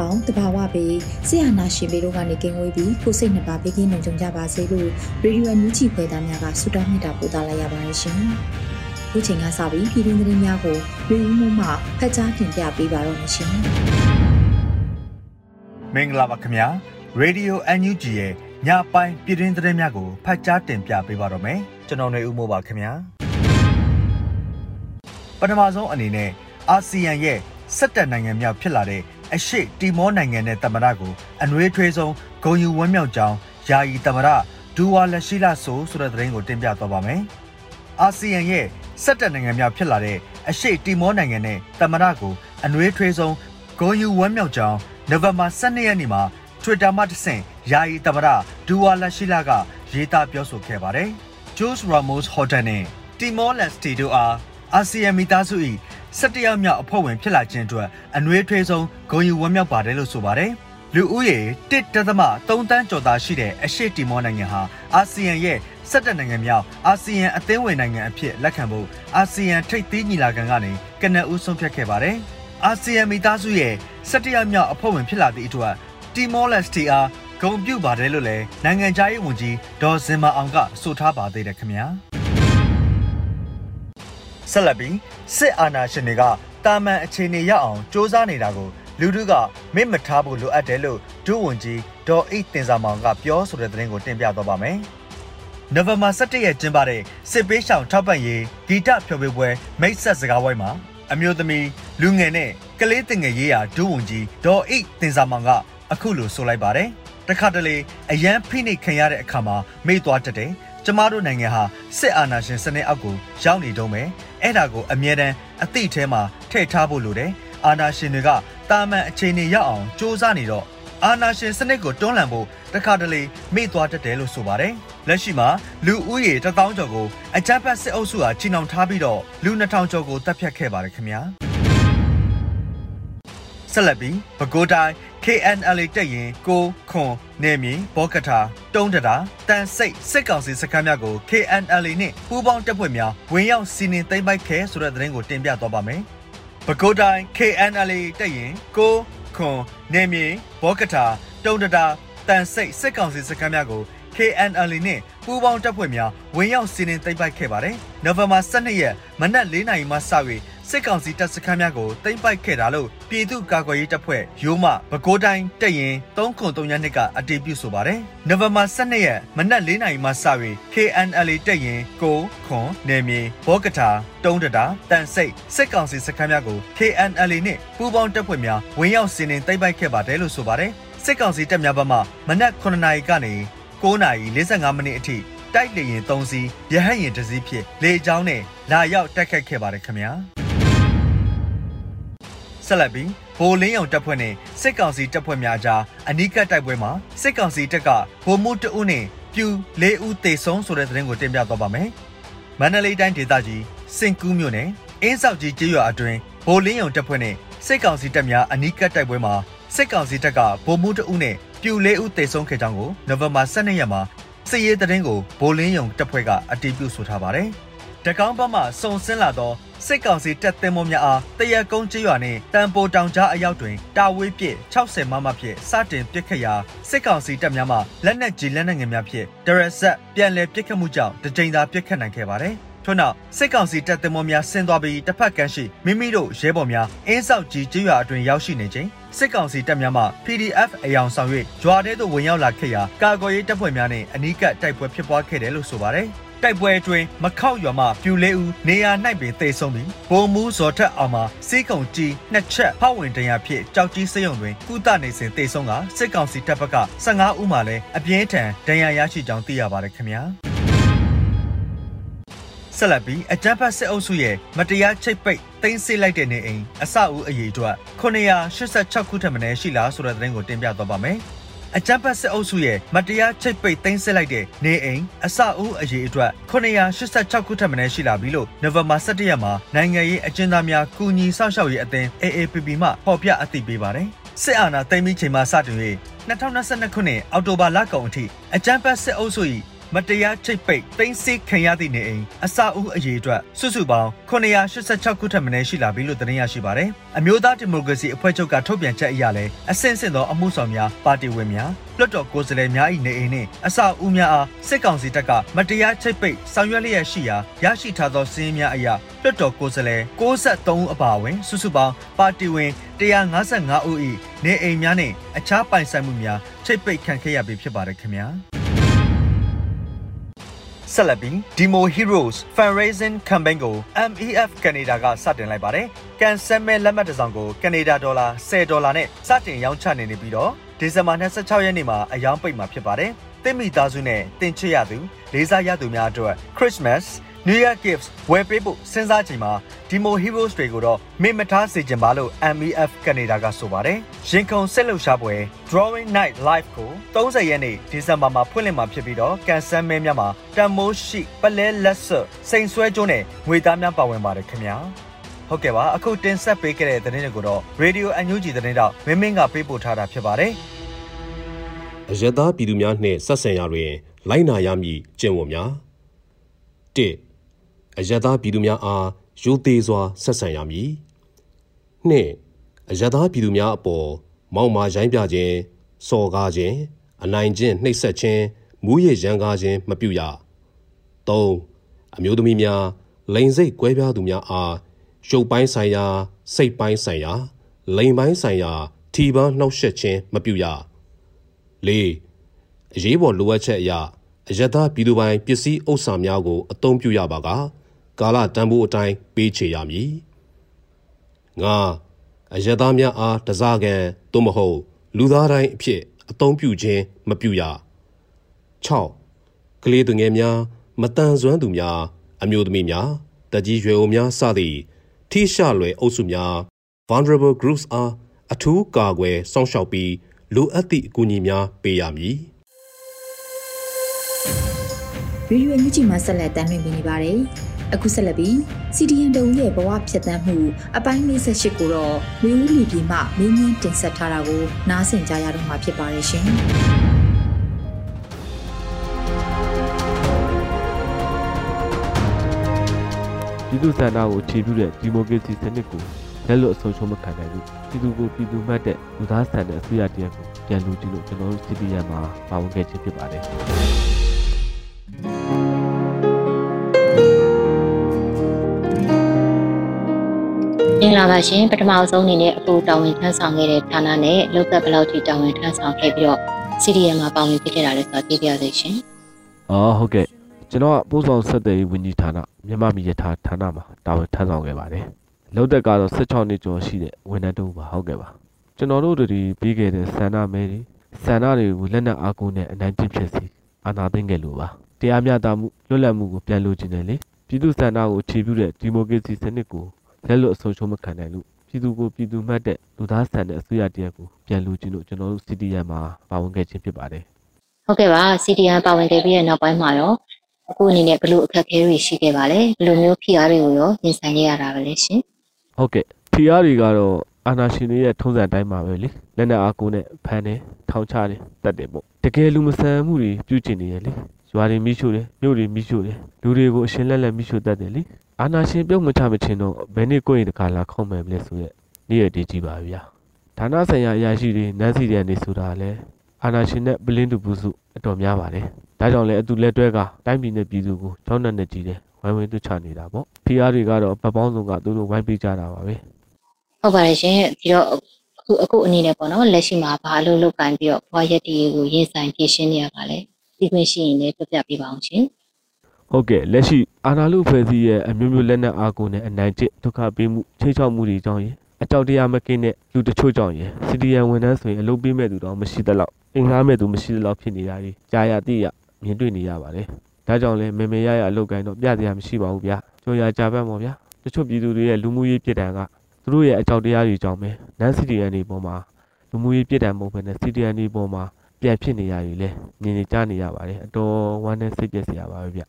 ပေါင်းတဘာဝပေးဆရာနာရှင်ပေတို့ကနေကင်းဝေးပြီးကိုစိတ်နှစ်ပါးဘေးကင်းလုံခြုံကြပါစေလို့ရေဒီယိုမြူချီဖွယ်သားများကဆုတောင်းမြတ်တာပို့သလာရပါတယ်ရှင်။ခုချိန်ကစပြီးပြည်တွင်းသတင်းများကိုရေဒီယိုမှဖတ်ကြားတင်ပြပေးပါတော့မရှင်။မင်္ဂလာပါခင်ဗျာ။ Radio NUG ရဲ့ညပိုင်းပြည်တွင်းသတင်းများကိုဖတ်ကြားတင်ပြပေးပါတော့မယ်။ကျွန်တော်ຫນွေဦးမိုးပါခင်ဗျာ။ပထမဆုံးအနေနဲ့အာဆီယံရဲ့ဆက်တက်နိုင်ငံမြောက်ဖြစ်လာတဲ့ အရှိတီမောနိုင်ငံနဲ့တမရကိုအနှွေးထွေးဆုံးဂုံယူဝမ်းမြောက်ကြောင်းယာယီတမရဒူဝါလက်ရှိလာဆိုဆိုတဲ့သတင်းကိုတင်ပြသွားပါမယ်။အာဆီယံရဲ့ဆက်တက်နိုင်ငံမြောက်ဖြစ်လာတဲ့အရှိတီမောနိုင်ငံနဲ့တမရကိုအနှွေးထွေးဆုံးဂုံယူဝမ်းမြောက်ကြောင်းနိုဝင်ဘာ12ရက်နေ့မှာ Twitter မှာတဆင့်ယာယီတမရဒူဝါလက်ရှိလာကရေးသားပြောဆိုခဲ့ပါတယ်။ Jose Ramos Horta နဲ့ Timor Leste တို့အားအာဆီယံမိသားစု၏ 17ရောက်မြောက်အဖွဲ့ဝင်ဖြစ်လာခြင်းအတွက်အနှွေးထွေးဆုံးဂုဏ်ယူဝမ်းမြောက်ပါတယ်လို့ဆိုပါတယ်။လူဦးရေ1.3တန်းကျော်သားရှိတဲ့အရှေ့တီမောနိုင်ငံဟာအာဆီယံရဲ့17နိုင်ငံမြောက်အာဆီယံအသင်းဝင်နိုင်ငံအဖြစ်လက်ခံဖို့အာဆီယံထိပ်သီးညီလာခံကနေကနအူးဆုံးဖြတ်ခဲ့ပါတယ်။အာဆီယံမိသားစုရဲ့17ရောက်မြောက်အဖွဲ့ဝင်ဖြစ်လာသည့်အတွက်တီမောလက်စတီအားဂုဏ်ပြုပါတယ်လို့လည်းနိုင်ငံခြားရေးဝန်ကြီးဒေါ်စင်မာအောင်ကဆိုထားပါသေးတယ်ခင်ဗျာ။ ဆက်လက်ပြီးစစ်အာဏာရှင်တွေကတာမန်အခြေအနေရအောင်စ조사နေတာကိုလူထုကမစ်မထားဖို့လိုအပ်တယ်လို့ဒုဝန်ကြီးဒေါ်အိတ်တင်စာမောင်ကပြောဆိုတဲ့သတင်းကိုတင်ပြသွားပါမယ်။နိုဝင်ဘာ17ရက်ကျင်းပတဲ့စစ်ပေးရှောင်ထောက်ပံ့ရေးဂီတဖျော်ဖြေပွဲမိတ်ဆက်စကားဝိုင်းမှာအမျိုးသမီးလူငယ်နဲ့ကလေးတင်ငယ်ရေးရာဒုဝန်ကြီးဒေါ်အိတ်တင်စာမောင်ကအခုလိုဆိုလိုက်ပါတယ်။တခါတလေအရန်ဖိနှိပ်ခံရတဲ့အခါမှာမေ့သွားတတ်တယ်။ကျမတို့နိုင်ငံဟာစစ်အာဏာရှင်စနစ်အောက်ကိုရောက်နေတုံးပဲ အဲ့ဒါကိုအမြဲတမ်းအသိထဲမှာထည့်ထားဖို့လိုတယ်အာဏာရှင်တွေကတာမန်အခြေအနေရောက်အောင်စ조사နေတော့အာဏာရှင်စနစ်ကိုတွန်းလှန်ဖို့တခါတလေမေ့သွားတတ်တယ်လို့ဆိုပါတယ်လက်ရှိမှာလူဦးရေ1000ကျော်ကိုအကြမ်းဖက်စစ်အုပ်စုဟာချီနှောင်ထားပြီးတော့လူ2000ကျော်ကိုတပ်ဖြတ်ခဲ့ပါတယ်ခင်ဗျာဆက်လက်ပြီးပဲခူးတိုင်း KNLA တက်ရင်ကိုခွန်နေမီဘောကထာတုံးတတာတန်စိတ်စစ်ကောင်စီစခန်းများကို KNLA နှင့်ပူးပေါင်းတပ်ဖွဲ့များဝင်ရောက်စီးနင်းသိမ်းပိုက်ခဲ့ဆိုတဲ့သတင်းကိုတင်ပြသွားပါမယ်။ပဲခူးတိုင်း KNLA တက်ရင်ကိုခွန်နေမီဘောကထာတုံးတတာတန်စိတ်စစ်ကောင်စီစခန်းများကို KNLA နှင့်ပူးပေါင်းတပ်ဖွဲ့များဝင်ရောက်စီးနင်းသိမ်းပိုက်ခဲ့ပါတယ်။နိုဝင်ဘာ12ရက်မနက်၄နာရီမှစ၍ စစ်ကောင်စီတပ်စခန်းများကိုသိမ်းပိုက်ခဲ့တာလို့ပြည်သူ့ကာကွယ်ရေးတပ်ဖွဲ့ရိုးမပဲခူးတိုင်းတပ်ရင်303ညနှစ်ကအတည်ပြုဆိုပါတယ်။နိုဝင်ဘာ12ရက်မနက်၄နာရီမှစ၍ KNLA တပ်ရင်ကိုခွန်နေမြေဘောကထာတုံးတတာတန်စိတ်စစ်ကောင်စီစခန်းများကို KNLA နှင့်ပူးပေါင်းတပ်ဖွဲ့များဝင်ရောက်စီးနင်းသိမ်းပိုက်ခဲ့ပါတယ်လို့ဆိုပါတယ်။စစ်ကောင်စီတပ်များဘက်မှမနက်9နာရီကနေ9နာရီ45မိနစ်အထိတိုက်လေရင်3စီးရဟတ်ရင်တစ်စီးဖြင့်လေကြောင်းနဲ့လာရောက်တက်ခတ်ခဲ့ပါတယ်ခင်ဗျာ။ ဆက်လက်ပြီးဗိုလ်လင်းရောင်တပ်ဖွဲ့နဲ့စစ်ကောင်စီတပ်ဖွဲ့များကြားအနီးကပ်တိုက်ပွဲမှာစစ်ကောင်စီတပ်ကဗိုလ်မှူးတအုပ်နဲ့ပြူ၄ဦးသေဆုံးဆိုတဲ့သတင်းကိုတင်ပြသွားပါမယ်။မန္တလေးတိုင်းဒေသကြီးစင်ကူးမြို့နယ်အင်းဆောက်ကြီးကျေးရွာအတွင်းဗိုလ်လင်းရောင်တပ်ဖွဲ့နဲ့စစ်ကောင်စီတပ်များအနီးကပ်တိုက်ပွဲမှာစစ်ကောင်စီတပ်ကဗိုလ်မှူးတအုပ်နဲ့ပြူ၄ဦးသေဆုံးခဲ့ကြောင်းကိုနိုဝင်ဘာ12ရက်မှာစစ်ရေးသတင်းကိုဗိုလ်လင်းယုံတပ်ဖွဲ့ကအတည်ပြုဆိုထားပါတယ်။တကောင်းဘက်မှစုံစင်းလာသော စစ်ကောင်စီတပ်သင်္ဘောများအားတရက်ကုန်းကျေးရွာနှင့်တန်ပိုတောင်ကြားအရောက်တွင်တာဝေးပစ်60မမဖြင့်စတင်ပစ်ခတ်ရာစစ်ကောင်စီတပ်များမှလက်နက်ကြီးလက်နက်ငယ်များဖြင့်ဒရက်ဆက်ပြန်လည်ပစ်ခတ်မှုကြောင့်တကြိမ်သာပစ်ခတ်နိုင်ခဲ့ပါသည်။ထိုထို့နောက်စစ်ကောင်စီတပ်သင်္ဘောများဆင်းသွားပြီးတစ်ဖက်ကမ်းရှိမိမိတို့ရဲဘော်များအင်းဆောက်ကြီးကျေးရွာအတွင်းရောက်ရှိနေချိန်စစ်ကောင်စီတပ်များမှ PDF အယောင်ဆောင်၍ရွာထဲသို့ဝင်ရောက်လာခဲ့ရာကာကွယ်ရေးတပ်ဖွဲ့များနှင့်အနီးကပ်တိုက်ပွဲဖြစ်ပွားခဲ့တယ်လို့ဆိုပါတယ်။ တိုက်ပွဲအတွင်းမခောက်ရွာမှပြူလေးဦးနေရာ၌ပင်တေဆုံးပြီးဘုံမူးဇော်ထက်အောင်မှစီးကုံကြီးနှစ်ချက်ဖောက်ဝင်တရားဖြင့်ကြောက်ကြီးစရုံတွင်ကုသနေစဉ်တေဆုံးကစစ်ကောင်စီတပ်ဘက်က15ဦးမှလည်းအပြင်းထန်ဒဏ်ရာရရှိကြောင်းသိရပါတယ်ခင်ဗျာ။ဆက်လက်ပြီးအကြမ်းဖက်စစ်အုပ်စုရဲ့မတရားချိတ်ပိတ်သိမ်းဆည်းလိုက်တဲ့နေအိမ်အစအဦးအရေးအတွက်986ခုထက်မနည်းရှိလားဆိုတဲ့သတင်းကိုတင်ပြသွားပါမယ်။ အကြမ်းဖက်စစ်အုပ်စုရဲ့မတရားချိတ်ပိတ်သိမ်းဆည်းလိုက်တဲ့နေအိမ်အစအဦးအရေးအတွက်986ခုထက်မနည်းရှိလာပြီလို့နိုဝင်ဘာ17ရက်မှာနိုင်ငံရေးအကျဉ်းသားများကူညီစောင့်ရှောက်ရေးအသင်း AAPP မှဖော်ပြအသိပေးပါတယ်။စစ်အာဏာသိမ်းပြီးချိန်မှစတင်၍2022ခုနှစ်အောက်တိုဘာလကုန်အထိအကြမ်းဖက်စစ်အုပ်စု၏ မတရားချိတ်ပိတ်သိမ်းဆည်းခံရသည့်နေအိမ်အစာအုပ်အရေးအတွက်စုစုပေါင်း986ခုထက်မနည်းရှိလာပြီလို့သတင်းရရှိပါတယ်။အမျိုးသားဒီမိုကရေစီအဖွဲ့ချုပ်ကထုတ်ပြန်ချက်အရလည်းအဆင့်ဆင့်သောအမှုဆောင်များပါတီဝင်များလွှတ်တော်ကိုယ်စားလှယ်များ၏နေအိမ်နှင့်အစာအုပ်များအားစစ်ကောင်စီတပ်ကမတရားချိတ်ပိတ်ဆောင်ရွက်လျက်ရှိရာရရှိထားသောစီးရင်များအရလွှတ်တော်ကိုယ်စားလှယ်63ဦးအပါအဝင်စုစုပေါင်းပါတီဝင်155ဦး၏နေအိမ်များနှင့်အခြားပိုင်ဆိုင်မှုများချိတ်ပိတ်ခံခဲ့ရပြီဖြစ်ပါတယ်ခင်ဗျာ။ ဆက်လက်ပြီး Demo Heroes Fundraising Campaign ကို MEF Canada ကစတင်လိုက်ပါတယ်။ကန်ဆယ်မဲလက်မှတ်တစ်စောင်ကိုကနေဒါဒေါ်လာ10ဒေါ်လာနဲ့စတင်ရောင်းချနေနေပြီးတော့ဒီဇင်ဘာ26ရက်နေ့မှာအယောင်ပိတ်မှာဖြစ်ပါတယ်။တင်မိသားစုနဲ့တင်ချစ်ရသူလေးစားရသူများအတွက် Christmas New Year Gifts ဝယ်ပေးဖို့စဉ်းစားချိန်မှာ Demo Heroes တွေကိုတော့မေ့မထားစေချင်ပါလို့ MEF Canada ကဆိုပါတယ်။ရင်ခုန်ဆက်လှုပ်ရှားပွဲ Drawing Night Live ကို30ရက်နေ့ဒီဇင်ဘာမှာဖွင့်လှစ်မှာဖြစ်ပြီးတော့ကန်ဆယ်မဲများမှာတန်မိုးရှိပလဲလက်ဆွစိန်ဆွဲကျိုးနဲ့ငွေသားများပါဝင်ပါတယ်ခင်ဗျာ။ဟုတ်ကဲ့ပါအခုတင်ဆက်ပေးခဲ့တဲ့သတင်းတွေကိုတော့ Radio NUG သတင်းတော့မင်းမင်းကပေးပို့ထားတာဖြစ်ပါတယ်အယက်သားပြည်သူများနှင့်ဆက်ဆံရာတွင် လိုက်နာရမည်ကျင့်ဝတ်များ၁ အယက်သားပြည်သူများအားရိုသေစွာဆက်ဆံရမည်နှင့်အယက်သားပြည်သူများအပေါ်မောက်မာရိုင်းပြခြင်းစော်ကားခြင်းအနိုင်ကျင့်နှိပ်စက်ခြင်းမူးယစ်ရန်ကားခြင်းမပြုရ၃အမျိုးသမီးများလိန်စိတ်ကွဲပြားသူများအားရုပ်ပိုင်းဆိုင်ရာစိတ်ပိုင်းဆိုင်ရာလိန်ပိုင်းဆိုင်ရာထီပန်းနှောက်ယှက်ခြင်းမပြုရ၄အရေးပေါ်လိုအပ်ချက်အရအယက်သားပြည်သူပိုင်ပစ္စည်းဥစ္စာများကိုအသုံးပြုရပါက ကာလတန်ဖိုးအတိုင်းပေးချေရမည်ငါအယက်သားများအားတစားကန်သို့မဟုတ် လူသားတိုင်းအဖြစ်အသုံးပြုခြင်းမပြုရ6ကလေးသူငယ်များမတန်ဆွမ်းသူများအမျိုးသမီးများတကြီးရွယ်အိုများစသည့်ထိရှလွယ်အုပ်စုများ vulnerable groups အားအထူးကာကွယ်စောင့်ရှောက်ပြီးလိုအပ်သည့်အကူအညီများပေးရမည်ဗီဒီယိုညွှန်ကြည့်မှဆက်လက်တင်ပြနေပါတယ်။ အခုဆက်လက်ပြီး CDN တုံရဲ့ဘဝဖြတ်သန်းမှုအပိုင်း58ကိုတော့ဝေဦးလီပြည်မှမင်းမြင့်တင်ဆက်ထားတာကိုနားဆင်ကြရတော့မှာဖြစ်ပါတယ်ရှင်။ပြည်သူ့စံနာကိုအခြေပြုတဲ့ဒီမိုကရေစီစနစ်ကိုလက်လွတ်အဆုံးရှုံးမခံနိုင်ဘူးပြည်သူကိုပြည်သူမှတ်တဲ့လူသားဆန်တဲ့အစိုးရတရက်ကိုပြန်လူကြည့်လို့ကျွန်တော်တို့ CDN မှာပါဝင်ခဲ့ခြင်းဖြစ်ပါတယ် မင်္ဂလာပါရှင်ပထမဆုံးအနေနဲ့အခုတာဝန်ထမ်းဆောင်ခဲ့တဲ့ဌာနနဲ့လောက်သက်ဘယ်လောက်ထိတာဝန်ထမ်းဆောင်ခဲ့ပြီးတော့ CDM မှာပါဝင်ဖြစ်ခဲ့တာလဲဆိုတာသိပြစေရှင်။အော်ဟုတ်ကဲ့ကျွန်တော်ကပို့ဆောင်ဆက်သွယ်ရေးဝန်ကြီးဌာနမြန်မာပြည်ရထားဌာနမှာတာဝန်ထမ်းဆောင်ခဲ့ပါတယ်။လောက်သက်ကတော့16နှစ်ကျော်ရှိတဲ့ဝန်ထမ်းတူပါဟုတ်ကဲ့ပါ။ကျွန်တော်တို့တွေပြီးခဲ့တဲ့ဆန္ဒမဲတွေဆန္ဒတွေကိုလက်နက်အားကိုးနဲ့အနိုင်ကျင့်ဖြစ်စီအာဏာသိမ်းခဲ့လို့ပါ။တရားမျှတမှုလွတ်လပ်မှုကိုပြန်လိုချင်တယ်လေ။ပြည်သူ့ဆန္ဒကိုအခြေပြုတဲ့ဒီမိုကရေစီစနစ်ကို လက်လွတ်အဆုံးရှုံးမခံနိုင်လို့ပြည်သူကိုပြည်သူမှတ်တဲ့လူသားဆန်တဲ့အစိုးရတရက်ကိုပြန်လူချင်းလို့ကျွန်တော်တို့ CDM မှာပါဝင်ခဲ့ခြင်းဖြစ်ပါတယ်ဟုတ်ကဲ့ပါ CDM ပါဝင်ခဲ့ပြီးတဲ့နောက်ပိုင်းမှာရောအခုအနေနဲ့ဘလို့အခက်အခဲတွေရှိခဲ့ပါလဲဘလို့မျိုးဖိအားတွေကိုရောရင်ဆိုင်ရတာပဲလေရှင်ဟုတ်ကဲ့ဖိအားတွေကတော့အာနာရှင်တွေရဲ့ထုံးစံတိုင်းပါပဲလေလက်နက်အားကိုနဲ့ဖမ်းတယ်ထောင်ချတယ်တတ်တယ်ပေါ့တကယ်လူမဆန်မှုတွေပြုကျင်နေရလေရွာတွေမိရှို့တယ်မြို့တွေမိရှို့တယ်လူတွေကိုအရှင်လက်လက်မိရှို့တတ်တယ်လေ အာနာရှင်ပြုတ်မချမချင်းတော့ဘယ်နည်းကိုရင်တခါလာခေါမယ်မလဲဆိုရက်နေ့ရက်တည်ကြည့်ပါဗျာဌာနဆိုင်ရာအရာရှိတွေနန်းစီတဲ့နေဆိုတာလဲအာနာရှင်နဲ့ပလင်းတူပုစုအတော်များပါတယ်ဒါကြောင့်လဲအတူလက်တွဲကတိုင်းပြည်နဲ့ပြည်သူကိုကြောင်းနဲ့နဲ့ကြည့်တယ်ဝဝိုင်းဝန်းသွချနေတာပေါ့ဖီအားတွေကတော့ဗတ်ပေါင်းစုံကသူတို့ဝိုင်းပေးကြတာပါပဲဟုတ်ပါတယ်ရှင်ဒီတော့အခုအခုအနေနဲ့ပေါ့နော်လက်ရှိမှာဘာအလုပ်လုပ်ကိုင်ပြီးတော့ဘဝရက်တည်ကိုရင်ဆိုင်ဖြည့်ရှင်းနေရပါလဲဒီခွင့်ရှိရင်လည်းပြပြပေးပါအောင်ရှင် ဟုတ်ကဲ့လက်ရှိအာနာလူဖွဲ့စည်းရဲ့အမျိုးမျိုးလက်နက်အားကိုနဲ့အနိုင်ကျင့်ဒုက္ခပေးမှုချိတ်ချောက်မှုတွေကြောင့်ရင်အကြောက်တရားမကင်းတဲ့လူတချို့ကြောင့်ရင်စီဒီယန်ဝန်ထမ်းဆိုရင်အလုပ်ပေးမဲ့သူတော့မရှိသလောက်အင်္ဂါမဲ့သူမရှိသလောက်ဖြစ်နေတာတွေကြာရတိရမြင်တွေ့နေရပါတယ်ဒါကြောင့်လဲမေမေရရအလုပ်ကိုင်းတော့ပြစရာမရှိပါဘူးဗျာကြော်ရကြပတ်မော်ဗျာတချို့ပြည်သူတွေရဲ့လူမှုရေးပြည်တံကသူတို့ရဲ့အကြောက်တရားတွေကြောင့်ပဲနန်းစီဒီယန်တွေပေါ်မှာလူမှုရေးပြည်တံမဟုတ်ဘဲနဲ့စီဒီယန်တွေပေါ်မှာပြန်ဖြစ်နေရပြီလေမြင်နေကြနေရပါတယ်အတော်ဝမ်းနဲ့စိတ်ပြည့်စရာပါပဲဗျ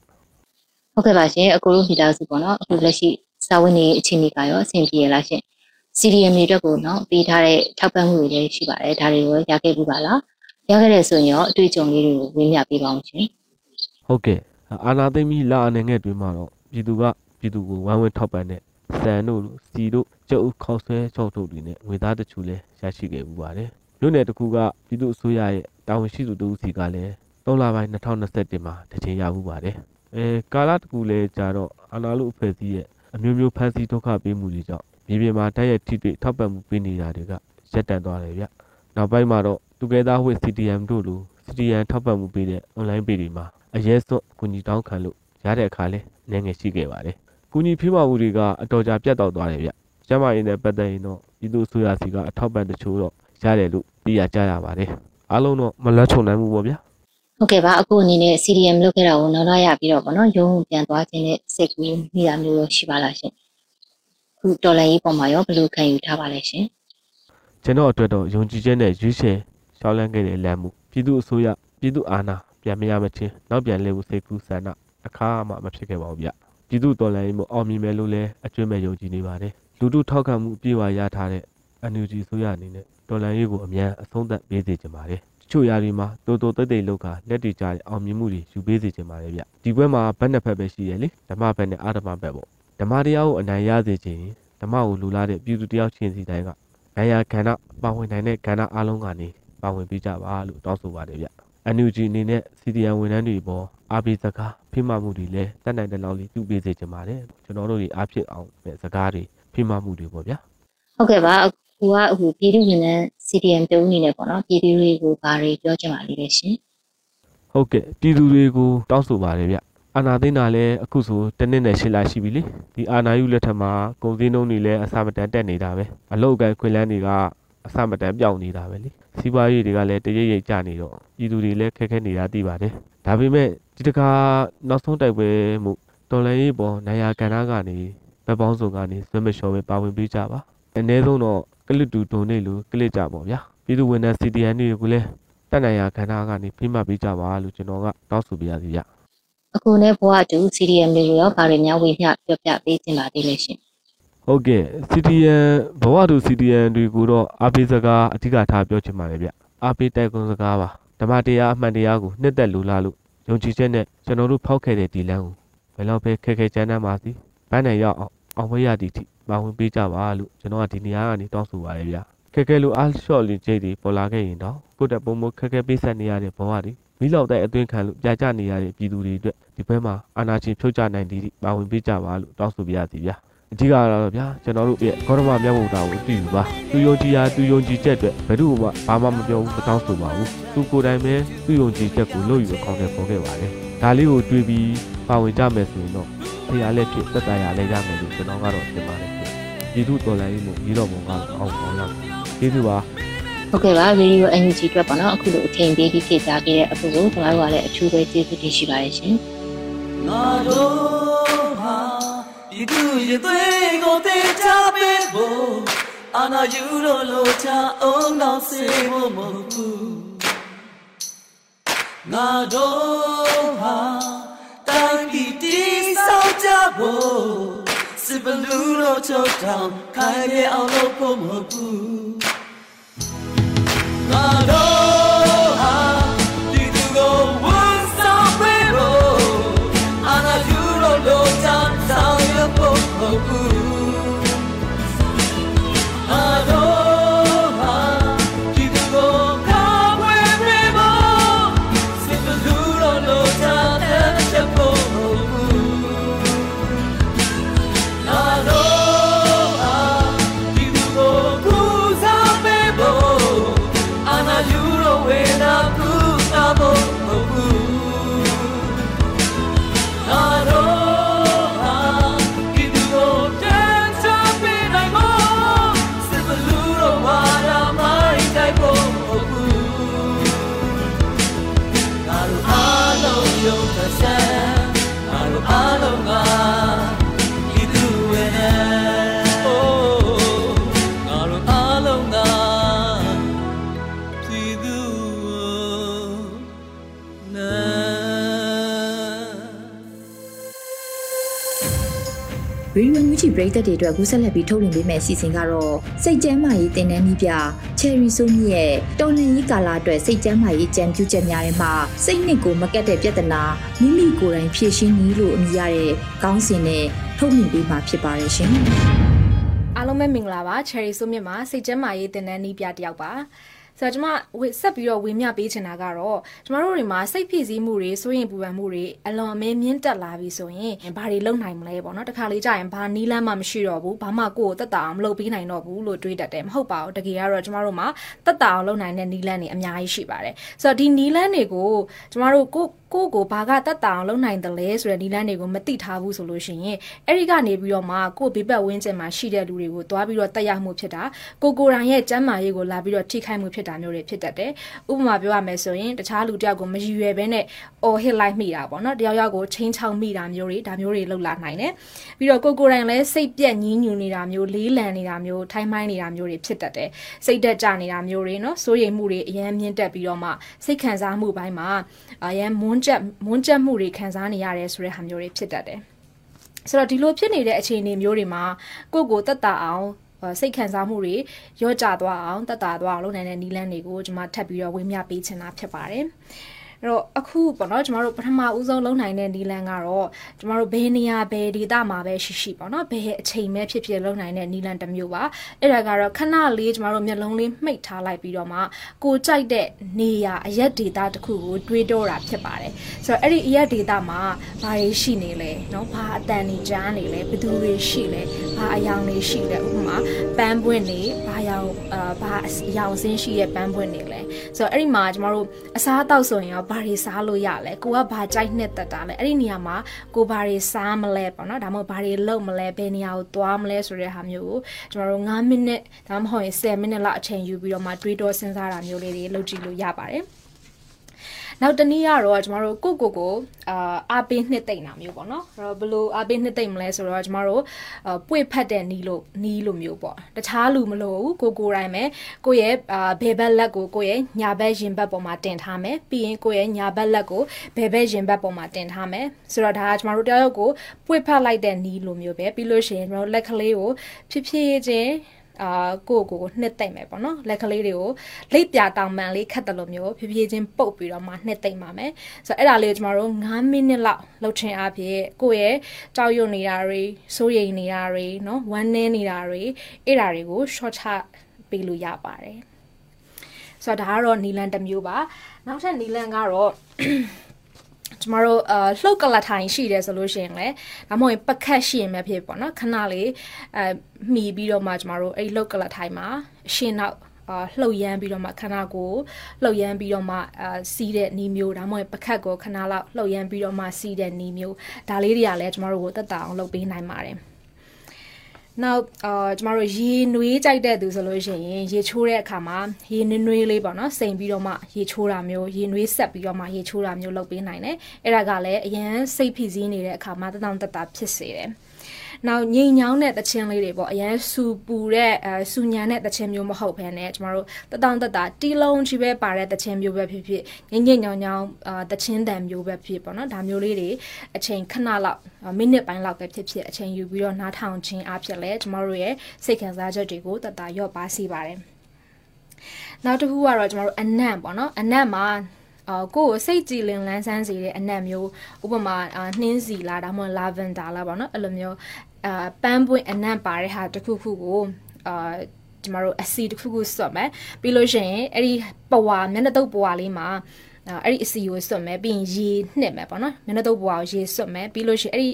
ဟုတ်ကဲ့ပါရှင်အကိုတို့မိသားစုပေါ့နော်အခုလက်ရှိစာဝင်နေအခြေအနေကရောအဆင်ပြေရလားရှင် CDM တွေအတွက်ကိုနော်ပေးထားတဲ့ထောက်ပံ့မှုတွေလည်းရှိပါတယ်ဒါတွေကိုရခဲ့ပြီပါလားရခဲ့တဲ့ဆိုရင်ရောအတွေ့အကြုံလေးတွေကိုဝေမျှပေးပါအောင်ရှင်ဟုတ်ကဲ့အာနာသိမ့်ကြီးလာအနေငယ်တွင်မှာတော့ပြည်သူကပြည်သူကိုဝမ်းဝန်းထောက်ပံ့တဲ့စံတို့လိုစီတို့ကျုပ်ခောက်ဆွဲချောက်ထုတ်တွေနဲ့ငွေသားတချို့လည်းရရှိခဲ့ပူပါတယ်မြို့နယ်တစ်ခုကပြည်သူအစိုးရရဲ့တာဝန်ရှိသူတို့စီကလည်း3လပိုင်း2021မှာတချိန်ရပူပါတယ် အဲကာလတစ်ခုလည်းကြာတော့အာနာလူအဖွဲ့အစည်းရဲ့အမျိုးမျိုးဖန်ဆီးဒုက္ခပေးမှုတွေကြောင့်မြေပြင်မှာတိုက်ရိုက်ထိတွေ့ထောက်ပံ့မှုပေးနေတာတွေကရပ်တန့်သွားတယ်ဗျနောက်ပိုင်းမှာတော့ Together with CTM တို့လို CTM ထောက်ပံ့မှုပေးတဲ့ online page တွေမှာအရဲစွတ်ကူညီတောင်းခံလို့ရတဲ့အခါလဲနည်းငယ်ရှိခဲ့ပါတယ်။ကူညီဖေးမမှုတွေကအတော်ကြာပြတ်တော့သွားတယ်ဗျ။ကျမရင်းနဲ့ပတ်သက်ရင်တော့ပြည်သူ့ဆိုရစီကအထောက်ပံ့တချို့တော့ရတယ်လို့သိရကြရပါတယ်။အားလုံးတော့မလွတ်ချုံနိုင်ဘူးပေါ့ဗျာ ဟုတ်ကဲ့ပါအခုအနေနဲ့ CDM လုပ်ခဲ့တာကိုနောက်နောက်ရပြီးတော့ပေါ့နော်ရုံးပြန်သွားခြင်းနဲ့စိတ်ကူးမိတာမျိုးလို့ရှိပါလားရှင်အခုတော်လိုင်းရေးပေါ်မှာရောဘယ်လိုခံယူထားပါလဲရှင်။ကျွန်တော်အတွက်တော့ယုံကြည်ချက်နဲ့ရွေးချယ်ရှောက်လန်းခဲ့တဲ့လမ်းမှုပြည်သူ့အစိုးရပြည်သူ့အာဏာပြန်မရမချင်းနောက်ပြန်လဲဖို့စိတ်ကူးဆန္ဒအခါမှမဖြစ်ခဲ့ပါဘူးဗျ။ပြည်သူ့တော်လှန်ရေးမှုအောင်မြင်မယ်လို့လည်းအကျွမ်းမဲ့ယုံကြည်နေပါတယ်။လူထုထောက်ခံမှုအပြည့်အဝရထားတဲ့ NUG ဆိုရအနေနဲ့တော်လှန်ရေးကိုအမြန်အဆုံးသတ်ပေးစေချင်ပါတယ်။တ ချို့ຢာတွေမှာတိုးတိုးတိတ်တိတ်လောက်ကလက်တီကြတဲ့အောင်မြင်မှုတွေယူပေးစေချင်ပါတယ်ဗျ။ဒီဘက်မှာဘက်နှစ်ဖက်ပဲရှိရလေဓမ္မဘက်နဲ့အာဓမ္မဘက်ပေါ့။ဓမ္မတရားကိုအနိုင်ရစေခြင်းဓမ္မကိုလူလာတဲ့ပြည်သူတယောက်ချင်းစီတိုင်းကနိုင်ရာခန္ဓာပါဝင်နိုင်တဲ့ခန္ဓာအလုံးကနေပါဝင်ပေးကြပါလို့တောင်းဆိုပါတယ်ဗျ။ NUG အနေနဲ့ CDN ဝန်ထမ်းတွေပေါ်အားပေးစကားဖိမမှုတွေလည်းတက်နိုင်တဲ့လောက်လေးပြုပေးစေချင်ပါတယ်ကျွန်တော်တို့တွေအားဖြစ်အောင်ပဲစကားတွေဖိမမှုတွေပေါ့ဗျာဟုတ်ကဲ့ပါ အခုကအခုပြည်သူ့ဝန်ထမ်း CDM တုံးအနေနဲ့ပေါ့နော်ပြည်သူတွေကိုဘာတွေပြောချင်ပါလိမ့်လဲရှင်ဟုတ်ကဲ့ပြည်သူတွေကိုတောင်းဆိုပါတယ်ဗျအာနာသိန်းတာလည်းအခုဆိုတစ်နှစ်နဲ့ရှစ်လရှိပြီလေဒီအာနာယူလက်ထက်မှာကုန်စည်နှုန်းတွေလည်းအစမတန်တက်နေတာပဲအလောက်ကန်ခွင်လန်းတွေကအစမတန်ပြောင်းနေတာပဲလေစီးပွားရေးတွေကလည်းတရိပ်ရိပ်ကျနေတော့ပြည်သူတွေလည်းခက်ခဲနေတာသိပါတယ်ဒါပေမဲ့ဒီတခါနောက်ဆုံးတိုက်ပွဲမှုတော်လှန်ရေးပေါ်နိုင်ရာကဏ္ဍကနေဗက်ပေါင်းစုံကနေဆွဲမလျှော်ပဲပါဝင်ပေးကြပါအနည်းဆုံးတော့ ကလစ်တူဒုံနေလို့ကလစ်ကြပါဗျာပြည်သူဝန်ထမ်း CDN တွေကိုလည်းတက်နိုင်ရာကဏ္ဍကနေဖိမှတ်ပေးကြပါလို့ကျွန်တော်ကတောင်းဆိုပြရစီဗျအခုနဲ့ဘဝတူ CDM တွေကိုရောဘာတွေများဝေမျှပြောပြပေးချင်ပါသေးလဲရှင်ဟုတ်ကဲ့ CDN ဘဝတူ CDN တွေကိုတော့အားပေးစကားအဓိကထားပြောချင်ပါတယ်ဗျအားပေးတိုက်ကွန်စကားပါဓမ္မတရားအမှန်တရားကိုနှစ်သက်လူလာလို့ယုံကြည်ချက်နဲ့ကျွန်တော်တို့ဖောက်ခဲ့တဲ့ဒီလမ်းကိုဘယ်တော့ပဲခက်ခဲကြမ်းတမ်းပါစီဘန်းနိုင်ရောက်အောင် အောင်မရသည့်အထိပါဝင်ပေးကြပါလို့ကျွန်တော်ကဒီနေရာကနေတောင်းဆိုပါတယ်ဗျခက်ခဲလို့အားလျှော့လင်းချိတ်တွေပေါ်လာခဲ့ရင်တော့ကိုယ့်တက်ပုံမခက်ခဲပေးဆက်နေရတဲ့ဘဝတွေမိလောက်တဲ့အသွင်ခံလို့ပြကြနေရတဲ့ပြည်သူတွေအတွက်ဒီဘက်မှာအာနာချင်းဖြုတ်ချနိုင်သည့်ပါဝင်ပေးကြပါလို့တောင်းဆိုပြရစီဗျာအဓိကတော့ဗျာကျွန်တော်တို့ရဲ့ဂေါရမမြတ်ဗုဒ္ဓကိုအတူယူပါသူယုံကြည်ရာသူယုံကြည်ချက်အတွက်ဘယ်သူမှဘာမှမပြောဘူးမတောင်းဆိုပါဘူးသူကိုယ်တိုင်ပဲသူယုံကြည်ချက်ကိုလို့ယူအကောင့်ထဲပေါ်ခဲ့ပါတယ် ဒါလေးကိုတွေးပြီးပါဝင်ကြမယ်ဆိုရင်တော့ဖရာလက်ဖြစ်သက်သာရလဲရမယ်လို့ကျွန်တော်ကတော့ထင်ပါတယ်ပြည်သူတော်လိုင်းမှုပြီးတော့ဘုံကတော့အောင်အောင်ရမယ်ကျေးဇူးပါဟုတ်ကဲ့ပါ Radio NUG အတွက်ပေါ့နော်အခုလိုအချိန်ပေးပြီးဖြည့်ကြားခဲ့တဲ့အဖို့ကိုကျွန်တော်တို့ကလည်းအထူးပဲကျေးဇူးတင်ရှိပါတယ်ရှင်ငါတို့ဟာဒီသူရသေးကိုတေချပေးဖို့အာနာယူလို့လို့ချအောင်တော့စေဖို့မဟုတ်ဘူး ငါတို့ဟာတိုင်းပြည်တည်ဆောက်ကြဖို့စစ်ဘလူးလို့ချုပ်တောင်ခိုင်ရအောင်လို့ဖို့မဟုတ်ဘူးငါတို့ ပရိသတ်တွေအတွက်ကူးဆက်လက်ပြီးထုတ်လွှင့်ပေးမယ့်အစီအစဉ်ကတော့စိတ်ကျမ်းမာရေးတင်နန်းနည်းပြချယ်ရီဆိုမြရဲ့တော်လှန်ရေးကာလအတွက်စိတ်ကျမ်းမာရေးကြံပြုချက်များထဲမှာစိတ်နှစ်ကိုမကတ်တဲ့ပြဿနာမိမိကိုယ်တိုင်ဖြေရှင်းနည်းလို့အမည်ရတဲ့ခေါင်းစဉ်နဲ့ထုတ်လွှင့်ပေးမှာဖြစ်ပါတယ်ရှင်။အားလုံးပဲမင်္ဂလာပါ Cherry ဆိုမြမှာစိတ်ကျမ်းမာရေးတင်နန်းနည်းပြတယောက်ပါ။ ဆိုတော့ကျွန်မဆက်ပြီးတော့ဝေမျှပေးချင်တာကတော့ကျွန်တော်တို့တွေမှာစိတ်ဖြစ်စည်းမှုတွေစိုးရင်ပူပန်မှုတွေအလွန်အမင်းမြင့်တက်လာပြီဆိုရင်ဘာတွေလုပ်နိုင်မလဲပေါ့နော်တခါလေကြာရင်ဘာနီးလန်းမှမရှိတော့ဘူးဘာမှကိုယ်ကိုတက်တာအောင်မလုပ်ပေးနိုင်တော့ဘူးလို့တွေးတတ်တယ်မဟုတ်ပါဘူးတကယ်ကတော့ကျွန်တော်တို့မှာတက်တာအောင်လုပ်နိုင်တဲ့နီးလန်းတွေအများကြီးရှိပါတယ်ဆိုတော့ဒီနီးလန်းတွေကိုကျွန်တော်တို့ကိုကိုကိုဘာကတက်တာအောင်လုပ်နိုင်တယ်လဲဆိုတဲ့နီလန်းတွေကိုမသိထားဘူးဆိုလို့ရှိရင်အဲ့ဒီကနေပြီးတော့မှကိုဘေးပတ်ဝန်းကျင်မှာရှိတဲ့လူတွေကိုတွားပြီးတော့တက်ရမှုဖြစ်တာကိုကိုရိုင်းရဲ့ကျမ်းမာရေးကိုလာပြီးတော့ထိခိုက်မှုဖြစ်တာမျိုးတွေဖြစ်တတ်တယ်ဥပမာပြောရမယ်ဆိုရင်တခြားလူတယောက်ကိုမရည်ရွယ်ဘဲနဲ့အော်ဟစ်လိုက်မိတာပေါ့နော်တယောက်ယောက်ကိုချင်းချောင်းမိတာမျိုးတွေဒါမျိုးတွေလောက်လာနိုင်တယ်ပြီးတော့ကိုကိုရိုင်းလည်းစိတ်ပြက်ညင်းညူနေတာမျိုးလေးလံနေတာမျိုးထိုင်းမိုင်းနေတာမျိုးတွေဖြစ်တတ်တယ်စိတ်တက်ကြနေတာမျိုးတွေနော်စိုးရိမ်မှုတွေအများမြင့်တက်ပြီးတော့မှစိတ်ခံစားမှုပိုင်းမှာအရန်မွန်းကျက်မွန်းကျက်မှုတွေခံစားနေရတယ်ဆိုတဲ့ဟာမျိုးတွေဖြစ်တတ်တယ်ဆိုတော့ဒီလိုဖြစ်နေတဲ့အခြေအနေမျိုးတွေမှာကိုယ့်ကိုတက်တာအောင် စိတ်ခံစားမှုတွေရော့ကျသွားအောင်တက်တာသွားအောင်လုပ်နိုင်တဲ့နည်းလမ်းတွေကိုကျွန်မထပ်ပြီးတော့ဝေမျှပေးချင်တာဖြစ်ပါတယ်။ အဲ့တော့အခုပေါ့နော်ကျမတို့ပထမဦးဆုံးလုံနိုင်တဲ့နီလန်ကတော့ကျမတို့ဘယ်နေရာဘယ်ဒေသမှာပဲရှိရှိပေါ့နော်ဘယ်အချိန်ပဲဖြစ်ဖြစ်လုံနိုင်တဲ့နီလန်တစ်မျိုးပါအဲ့ဒါကတော့ခဏလေးကျမတို့မျက်လုံးလေးမှိတ်ထားလိုက်ပြီးတော့မှကိုကြိုက်တဲ့နေရာအရက်ဒေသတစ်ခုကိုတွေးတော့တာဖြစ်ပါတယ်ဆိုတော့အဲ့ဒီအရက်ဒေသမှာဘာတွေရှိနေလဲနော်ဘာအတန်နေကြားနေလဲဘယ်သူတွေရှိလဲဘာအယောင်တွေရှိလဲဥပမာပန်းပွင့်နေဘာယောင်အာဘာအယောင်စင်းရှိရဲ့ပန်းပွင့်နေလဲဆိုတော့အဲ့ဒီမှာကျမတို့အစားအသောက်ဆိုရင်ရောဘာတွေစားလို့ရလဲကိုကဘာကြိုက်နှစ်သက်တာလဲအဲ့ဒီနေရာမှာကိုဘာတွေစားမလဲပေါ့နော်ဒါမှမဟုတ်ဘာတွေလုပ်မလဲဘယ်နေရာကိုသွားမလဲဆိုတဲ့ဟာမျိုးကိုကျွန်တော်တို့9မိနစ်ဒါမှမဟုတ်ရင်10မိနစ်လောက်အချိန်ယူပြီးတော့မှတွေးတောစဉ်းစားတာမျိုးလေးတွေလုပ်ကြည့်လို့ရပါတယ် နောက်တနည်းကတော့ကျမတို့ကိုကိုကိုအာအားပေးနှစ်သိမ့်တာမျိုးပေါ့နော်အဲ့တော့ဘလို့အားပေးနှစ်သိမ့်မလဲဆိုတော့ကျမတို့ပွေဖတ်တဲ့နီးလို့နီးလို့မျိုးပေါ့တခြားလူမလို့ဘူးကိုကိုတိုင်းပဲကိုရဲ့အာဘယ်ဘက်လက်ကိုကိုရဲ့ညာဘက်ရင်ဘက်ပေါ်မှာတင်ထားမယ်ပြီးရင်ကိုရဲ့ညာဘက်လက်ကိုဘယ်ဘက်ရင်ဘက်ပေါ်မှာတင်ထားမယ်ဆိုတော့ဒါကကျမတို့တယောက်ကိုပွေဖတ်လိုက်တဲ့နီးလို့မျိုးပဲပြီးလို့ရှိရင်ကျမတို့လက်ကလေးကိုဖြည်းဖြည်းချင်း အာကိုကိုကိုနှစ်သိမ့်မယ်ပေါ့နော်လက်ကလေးတွေကိုလိပ်ပြတောင်ပန်လေးခတ်တယ်လို့မျိုးဖြည်းဖြည်းချင်းပုတ်ပြီးတော့မှနှစ်သိမ့်ပါမယ်ဆိုတော့အဲ့ဒါလေးကိုကျမတို့9မိနစ်လောက်လှုပ်ချင်အားဖြင့်ကိုရဲ့ကြောက်ရွံ့နေတာတွေစိုးရိမ်နေတာတွေနော်ဝမ်းနည်းနေတာတွေအဲ့ဒါတွေကို short ချပေးလို့ရပါတယ်ဆိုတော့ဒါကတော့နီလန်တစ်မျိုးပါနောက်ထပ်နီလန်ကတော့ ကျမတို့အလှုပ်ကလထိုင်ရှိတယ်ဆိုလို့ရှိရင်လည်းဒါမှမဟုတ်ပကတ်ရှိရင်ပဲဖြစ်ပေါ့နော်ခဏလေးအဲမှီပြီးတော့မှကျမတို့အဲ့လှုပ်ကလထိုင်မှာအရှင်းနောက်အာလှုပ်ရမ်းပြီးတော့မှခဏကိုလှုပ်ရမ်းပြီးတော့မှအာစီးတဲ့နီးမျိုးဒါမှမဟုတ်ပကတ်ကိုခဏလောက်လှုပ်ရမ်းပြီးတော့မှစီးတဲ့နီးမျိုးဒါလေးတွေကလည်းကျမတို့ကိုတက်တာအောင်လုပ်ပေးနိုင်ပါတယ် နောက်အာကျမတို့ရေနွေးကြိုက်တဲ့သူဆိုလို့ရှိရင်ရေချိုးတဲ့အခါမှာရေနွေးနွေးလေးပေါ့နော်စိန်ပြီးတော့မှရေချိုးတာမျိုးရေနွေးဆက်ပြီးတော့မှရေချိုးတာမျိုးလုပ်ပေးနိုင်တယ်အဲ့ဒါကလည်းအရန်စိတ်ဖိစီးနေတဲ့အခါမှာတတောင်တတာဖြစ်စေတယ် နောက်ငိမ်ညောင်းတဲ့တခြင်းလေးတွေပေါ့အရန်စူပူတဲ့အဲစူညံတဲ့တခြင်းမျိုးမဟုတ်ဘဲနဲ့ကျမတို့တတောင်တတာတီလုံးချီပဲပါတဲ့တခြင်းမျိုးပဲဖြစ်ဖြစ်ငိမ့်ငိမ့်ညောင်းညောင်းအာတခြင်းတန်မျိုးပဲဖြစ်ပေါ့နော်ဒါမျိုးလေးတွေအချိန်ခဏလောက်မိနစ်ပိုင်းလောက်ပဲဖြစ်ဖြစ်အချိန်ယူပြီးတော့နားထောင်ခြင်းအဖြစ်လဲကျမတို့ရဲ့စိတ်ခံစားချက်တွေကိုတတာရော့ပါစေပါတယ်နောက်တစ်ခုကတော့ကျမတို့အနံ့ပေါ့နော်အနံ့မှာ အာကိုကိုစိတ်ကြည်လင်လန်းဆန်းစေတဲ့အနံ့မျိုးဥပမာနှင်းစီလားဒါမှမဟုတ်လာဗန်ဒါလားပေါ့နော်အဲ့လိုမျိုးအာပန်းပွင့်အနံ့ပါတဲ့ဟာတစ်ခုခုကိုအာကျမတို့အစီတစ်ခုခုစွတ်မယ်ပြီးလို့ရှိရင်အဲ့ဒီပဝါမျက်နှာတုပ်ပဝါလေးမှာ အဲ့ဒီအစီကိုစွတ်မယ်ပြီးရင်ရေနှစ်မယ်ပေါ့နော်မျက်နှာတုပ်ပွားကိုရေစွတ်မယ်ပြီးလို့ရှိရင်အဲ့ဒီ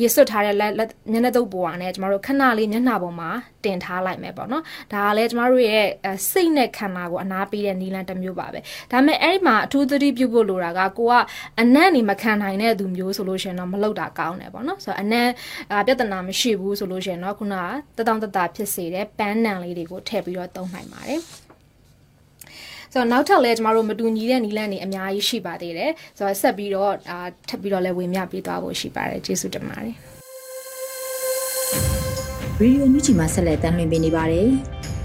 ရေစွတ်ထားတဲ့လက်မျက်နှာတုပ်ပွားနဲ့ကျမတို့ခဏလေးမျက်နှာပေါ်မှာတင်ထားလိုက်မယ်ပေါ့နော်ဒါကလည်းကျမတို့ရဲ့စိတ်နဲ့ခန္ဓာကိုအနာပေးတဲ့နီလန်တစ်မျိုးပါပဲဒါပေမဲ့အဲ့ဒီမှာအထူးသတိပြုဖို့လိုတာကကိုကအနံ့နေမခံနိုင်တဲ့သူမျိုးဆိုလို့ရှိရင်တော့မလုပ်တာကောင်းတယ်ပေါ့နော်ဆိုတော့အနံ့ပြဿနာမရှိဘူးဆိုလို့ရှိရင်တော့ခုနကတတောင်တတာဖြစ်စေတဲ့ပန်းနံလေးတွေကိုထည့်ပြီးတော့သုံးနိုင်ပါတယ် ဆိုတော့နောက်ထပ်လည်းကျမတို့မတူညီတဲ့နီလန်းတွေအများကြီးရှိပါသေးတယ်ဆိုတော့ဆက်ပြီးတော့အာထပ်ပြီးတော့လည်းဝင်မြပေးသွားဖို့ရှိပါတယ်ကျေးဇူးတင်ပါတယ်ရေဒီယိုညူချီမှာဆက်လက်တင်ပြနေပါတယ်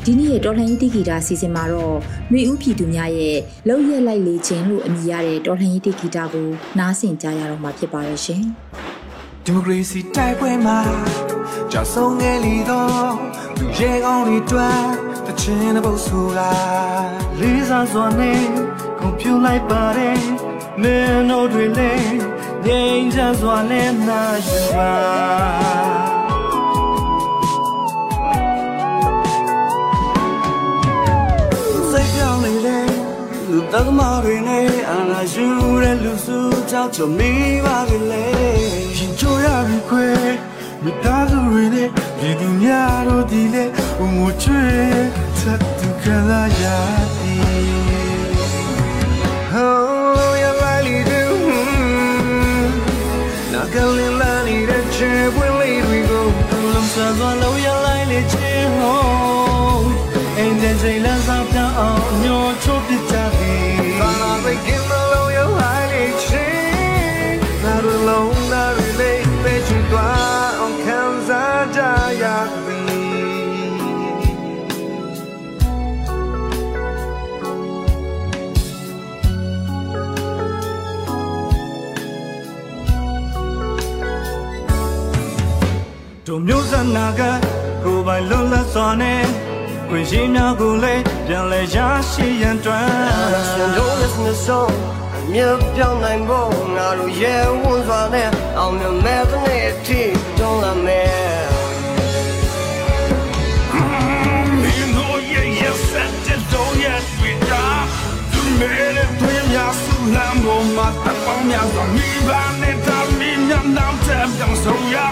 ဒီနေ့ရဲ့တော်လှန်ရေးတိဂီတာစီစဉ်မှာတော့နှွေဦးပြည်သူများရဲ့လုံရက်လိုက်လေခြင်းလို့အမည်ရတဲ့တော်လှန်ရေးတိဂီတာကိုနားဆင်ကြရတော့မှာဖြစ်ပါရဲ့ရှင်ဒီမိုကရေစီတိုက်ပွဲမှာကြာဆုံးငယ်လီတော့သူရေကောင်းတွေတွန်း တချင်တဲ့ပုတ်ဆိုလာလေးစားစွာနဲ့ကွန်ပျူလိုက်ပါတယ်မင်းတို့တွေလည်းငြိမ်းချမ်းစွာနဲ့နာယူပါစိတ်ပြောင်းနေတဲ့လူတသမားတွေနဲ့အနာယူတဲ့လူစုကြောင့်ချမိပါကလေးရှင်ချိုရပြီခွေမိသားစုတွေနဲ့ဒီသူများတို့ဒီလေ ဘုံကိုချွေသတ်သူကလာရသည် Oh, you like do. Now go in line, the chair will lead we go. Lum sa zo lo ya lai le che ho. Ain't the say la sa pya on nyo cho pi cha ti. Sa na တို့မျိုးစနာကကိုယ်ပိုင်လွတ်လပ်စွာနဲ့ကိုယ်ရှိများကိုလည်းပြန်လဲရရှိရန်တွန်းရှင်တို့လက်စနဆုံးမြတ်ပြောင်းနိုင်ဖို့ငါတို့ရဲဝန်စွာနဲ့အောင်မြင်မဲ့တဲ့နေ့အထိတွန်းလာမယ် You know you yes said it don't yet we die Tu mere tu ya su la mo ma ta pa mya sa mi ba ne ta mi nya now tap down so ya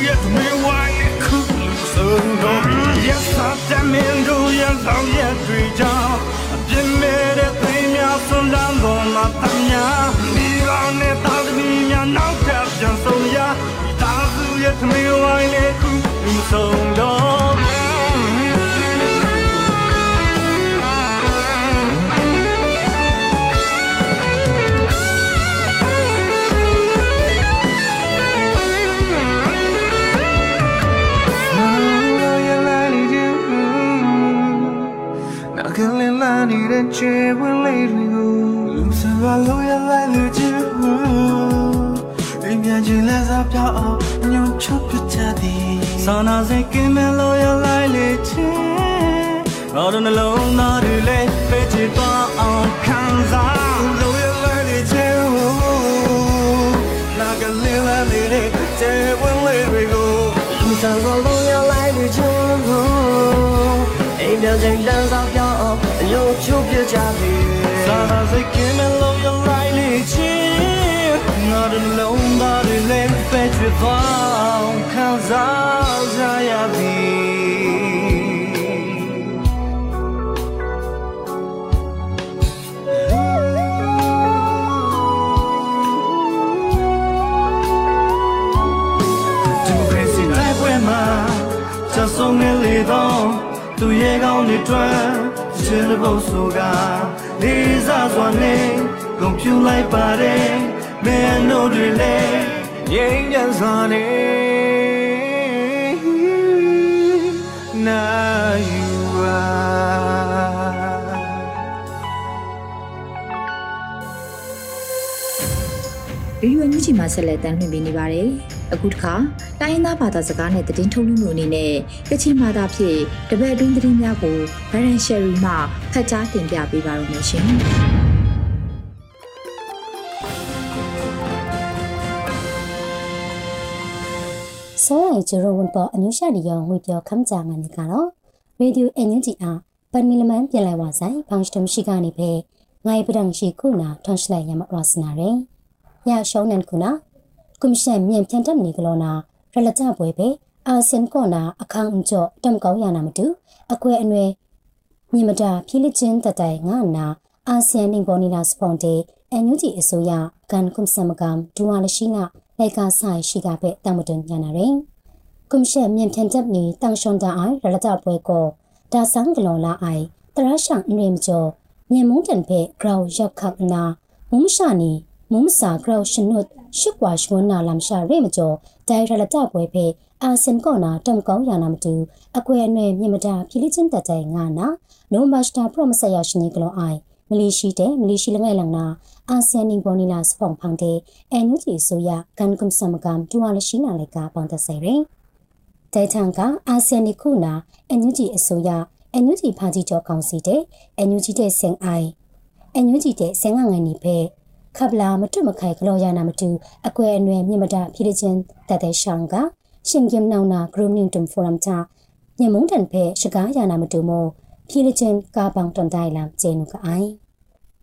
Da su ye tu me wa ye ku so no Yes I damn in do ya sao ye tui ja ပြင်းမဲ့တဲ့သိမ်းများဆွမ်းလန်းတော်မှာတမညာမိဘနဲ့တာသမီးများနောက်ကပြန်ဆုံးရမိသားစုရဲ့သမီးဝိုင်းလေးခုမဆုံးတော့ need a chair when late we go. Lose a value ya la lu ju. In ya ji la sa pya o nyu chu pu cha di. Sa na se kin me lo ya la le che. ငါတို့နှလုံးသားတွေလည်းပဲချစ်သွားအောင်ခံစားလို့ရလိုက်တဲ့ချေနာကလေးလာနေတဲ့ချေဝင်လေးတွေကိုလူစားလို့ရလိုက်တဲ့ချေအိမ်ပြောင်းချိန်တန်းစားပြောင်းအောင် အယုံချိုးပြကြပြီစာသာစိတ်ကင်းမလို့ရလိုက်တဲ့ချေငါတို့နှလုံးသားတွေလည်းပဲချစ်သွားအောင်ခံစားကြရပြီဒီမိုကရေစီတိုက်ပွဲမှာချက်ဆုံးနေလေတော့သူရဲ့ကောင်းတွေတွ န်းချစ်တဲ့ဘုံဆိုကလေးစားစွာနဲ့ကွန်ပျူလိုက်ပါတယ်မင်းတို့တွေလည်းငြိမ်းချမ်းစွာနဲ့နာယူပါဗီဒီယိုအန်ယူဂျီမှာဆက်လက်တင်ပြနေပါတယ်။ အခုတစ်ခါတိုင်းရင်းသားဘာသာစကားနဲ့သတင်းထုတ်လွှင့်မှုအနေနဲ့ကချင်ဘာသာဖြင့်တပည့်အတွင်းသတင်းများကိုဗရန်ရှယ်ရီမှဖတ်ကြားတင်ပြပေးပါရမရှင်။စောရိုင်ဂျရိုဝန်ပေါ်အမျိုးရှာဒီယောငွေပြောခမ်းကြငန်းဒီကတော့ရေဒီယိုအန်ယူဂျီအားပန်မီလမန်ပြန်လည်ဝဆိုင်ဘောင်စတမ်ရှိကနေပဲငိုင်ပဒံရှိခုနာထွန်ရှလိုက်ရမရစနာရယ်ရရှောင်းနန်ခုနာ ကွန်ရှင်မြန်ပြန်တက်နေကလောနာရလကြပွဲပဲအာဆင်ကောနာအခန်းအကျော်တမ်ကောင်းရနာမတူအကွဲအနွယ်မြေမတာဖိလစ်ချင်းတတိုင်ငါနာအာဆီယံနင်ပေါ်နီနာစပွန်တေအန်ယူဂျီအစိုးရကန်ကွန်ဆမ်ကမ်ဒူဝါလရှိနာလိုက်ကာဆိုင်ရှိကပဲတမတွန်ညာနာရင်ကွန်ရှင်မြန်ထန်တပ်နီတန်ရှွန်တာအိုင်ရလကြပွဲကိုဒါဆန်ကလောလာအိုင်တရရှန်အင်းရမကျော်မြန်မုန်တန်ဖဲဂရောင်ရောက်ခတ်နာမုံရှာနီ မုံစာဂရောင်ရှင်နုတ်ရှုကွာရှွန်းနာလမ်ရှာရဲမကျော်ဒိုင်ရလကြပွဲဖဲအာစင်ကောနာတမ်ကောင်းယာနာမတူအကွဲအနှဲ့မြင့်မတာဖိလိချင်းတတိုင်ငါနာနိုမတ်စတာပရမဆယာရှင်နီကလောအိုင်မလေးရှိတဲ့မလေးရှိလငယ်လငနာအာဆီယံနင်ပေါ်နီလာစဖောင်ဖောင်တဲ့အန်ယူဂျီဆိုရကန်ကွန်ဆမ်ကမ်ဒူဝါလရှိနာလိုက်ကပေါန်တဆယ်ရင်တိုင်ချန်ကအာဆီယံနိခုနာအန်ယူဂျီအစိုးရအန်ယူဂျီဖာကြီးကျော်ကောင်စီတဲ့အန်ယူဂျီတဲ့ဆင်အိုင်အန်ယူဂျီတဲ့ဆင်ငငန်နိဖဲ ခပ်လာမတွမခိုင်ကလောရနာမတူအကွယ်အနွယ်မြင့်မတဖိရချင်းတတဲ့ရှောင်းကရှင်ကင်နောင်နာဂရုနင်းတုံဖိုရမ်ချညမုန်တန်ဖဲရှကားရနာမတူမောဖိရချင်းကာပောင်တွန်တိုင်လမ်ကျင်းနုကအိုင်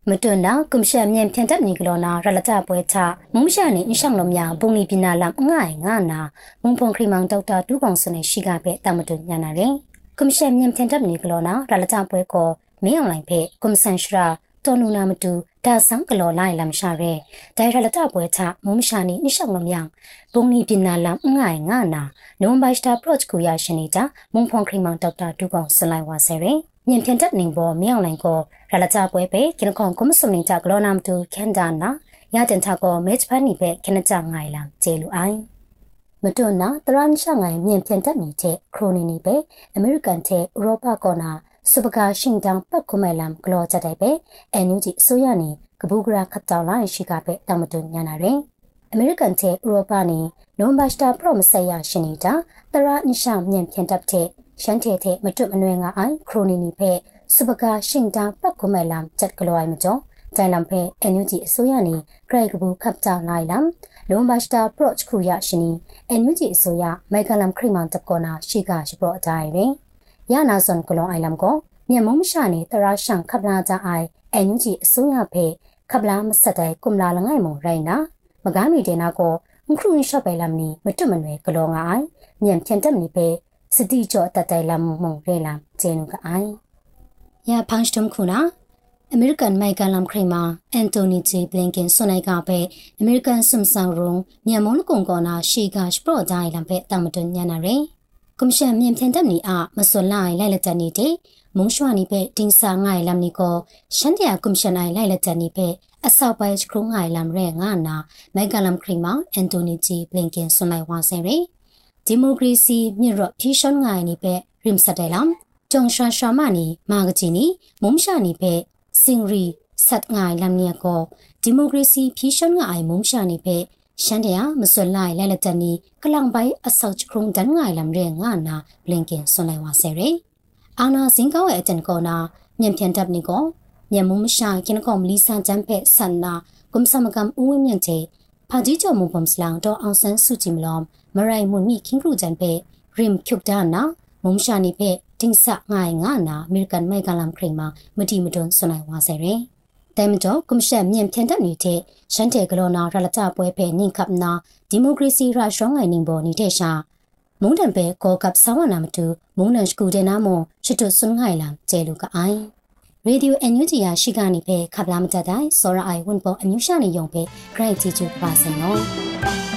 မတွန်းနာကွန်ရှန်မြန်ဖြန်တပ်နီကလောနာရလတပွဲချမုံရှာနေအရှောင်းလုံးများဘုံလီပနာလမ်ငိုင်ငါနာမုံဖုံခရီမောင်ဒေါက်တာတူးကောင်စနေရှိကပဲတမတွညာနာရင်ကွန်ရှန်မြန်ဖြန်တပ်နီကလောနာရလတပွဲကိုမင်းအွန်လိုင်းဖဲကွန်ဆန်ရှရာတော်နူနာမတူ ဒါဆန်းကလောလိုက်လမ်ရှာရဲဒိုင်ရလတပွဲချမုံရှာနေအရှောင်းလုံးများဘုံလီပနာလမ်ငိုင်ငါနာနိုဘိုင်စတာပရော့ချ်ကိုရရှင်နေတာမုံဖုံခရီမောင်ဒေါက်တာတူးကောင်စလိုက်ဝါဆဲရင်ညင်ဖြန်တက်နေပေါ်မြောင်လိုင်ကိုရလကြပွဲပဲကင်ခွန်ကွန်စုံနေကြဂလောနာမတူကန်ဒါနာရတင်ချကိုမက်ဖန်နီပဲကနကြငိုင်လာကျေလူအိုင်မတွန်းနာတရန်ရှငိုင်မြင်ဖြန်တက်နေတဲ့ခရိုနီနီပဲအမေရိကန်တဲ့ဥရောပကောနာ စပကာရှင်တောင်ပတ်ခုမဲလမ်ဂလောကြတဲ့ပဲအန်ယူဂျီအစိုးရနေကပူဂရာခတ်တောင်းလာရှိကပဲတောင်မတွန်းညာနာရင်အမေရိကန်တဲ့ဥရောပနေနိုဘတ်စတာပရောမဆက်ရရှင်နေတာတရန်ရှမြင်ဖြန်တက်တဲ့ရှန်တဲ့တဲ့မတွတ်မနွယ်ငါအိုင်ခရိုနီနီဖဲစပကာရှင်တာပတ်ခုမဲလမ်ချက်ကလောအိုင်မကျော်တိုင်လမ်ဖဲအန်ယူဂျီအစိုးရနေဂရိတ်ကဘူခပ်တာလိုက်လမ်လုံဘတ်စတာပရော့ချ်ခုရရှင်နီအန်ယူဂျီအစိုးရမိုက်ကလမ်ခရီမန်တပ်ကောနာရှိကရှိပရော့အတိုင်းရင် ရနာဆွန်ကလောအိုင်လမ်ကိုမြန်မုံရှာနေတရာရှန်ခပ်လာကြအိုင်အန်ယူဂျီအစိုးရဖဲခပ်လာမဆက်တဲ့ကုမလာလငိုင်မုံရိုင်နာမကားမီတင်နာကိုခရုရှော့ပဲလမ်နီမတွမနွယ်ကလောငါအိုင်မြန်ဖြန်တက်နေပဲစတိကြောတတိုင်လမ်မုံရဲလမ်ကျင်းကအိုင်ယာဖန်စတုံခုနာအမေရိကန်မိုက်ကလမ်ခရီမာအန်တိုနီဂျီဘလင်ကင်ဆွန်နိုင်ကပဲအမေရိကန်ဆမ်ဆောင်ရုံမြန်မွန်ကုံကောနာရှီဂါရှ်ပရော့ဒိုင်လမ်ပဲတမတွညနာရယ် ကွန်ရှင်မြင်ဖြန်တပ်နီအမစွန်လိုက်လိုက်လက်တန်နေတဲ့မုံရှွာနီပဲတင်းစာငိုင်လမ်နီကိုရှန်တရာကွန်ရှင်နိုင်လိုက်လက်တန်နီပဲအဆောက်ပိုင်းခရုံးငိုင်လမ်ရဲငါနာမိုက်ကလမ်ခရီမောင်အန်တိုနီဂျီဘလင်ကင်ဆွန်လိုက်ဝါဆင်ရီဒီမိုကရေစီမြရော့ဖြီရှွန်ငိုင်နီပဲရင်စတဲလမ်ဂျုံရှာရှာမနီမာဂချီနီမုံရှာနီပဲစင်ရီဆတ်ငိုင်လမ်နီကိုဒီမိုကရေစီဖြီရှွန်ငိုင်မုံရှာနီပဲ ရှန်တရာမစွန်လိုက်လဲလက်တနီကလောင်ပိုင်အဆောက်ခုံတန်ငိုင်လမ်ရဲငါနာဘလင်ကင်စွန်လိုက်ဝါဆယ်ရဲအာနာဇင်ကောရဲ့အတန်ကောနာမြန်ပြန်တပ်နေကောမြန်မုံမရှာကင်ကောမလီဆန်ချမ်ဖက်ဆန်နာကုမ်ဆမကမ်ဦးဝင်းမြန်ချေဖာကြီးကျော်မုံပုံစလောင်တော့အောင်ဆန်းစုကြည်မလောမရိုင်မွန်မိခင်ကလူချန်ဖက်ရင်ဖြုတ်တာနာမုံရှာနေဖက်တင်းဆငိုင်ငါနာအမေရိကန်မိုက်ကလမ်ခရိမာမတီမတွန်စွန်လိုက်ဝါဆယ်ရဲ တိုင်မတော်ကွန်ရှက်မြင့်ဖြန်တက်နေတဲ့ရှန်တေဂလောနာရလကြပွဲဖဲနင်းကပ်နာဒီမိုကရေစီရရှောင်းငိုင်နင်းပေါ်နေတဲ့ရှာမုန်တန်ပဲကောကပ်ဆာဝနာမတူမုန်နန်စကူတဲ့နာမွန်ချစ်တွဆွန်ငိုင်လမ်ကျဲလူကအိုင်ရေဒီယိုအန်ယူဂျီယာရှိကနေပဲခပ်လာမတတ်တိုင်းစောရအိုင်ဝန်ပေါ်အမျိုးရှာနေယုံပဲဂရိတ်ချီချူပါစင်နော်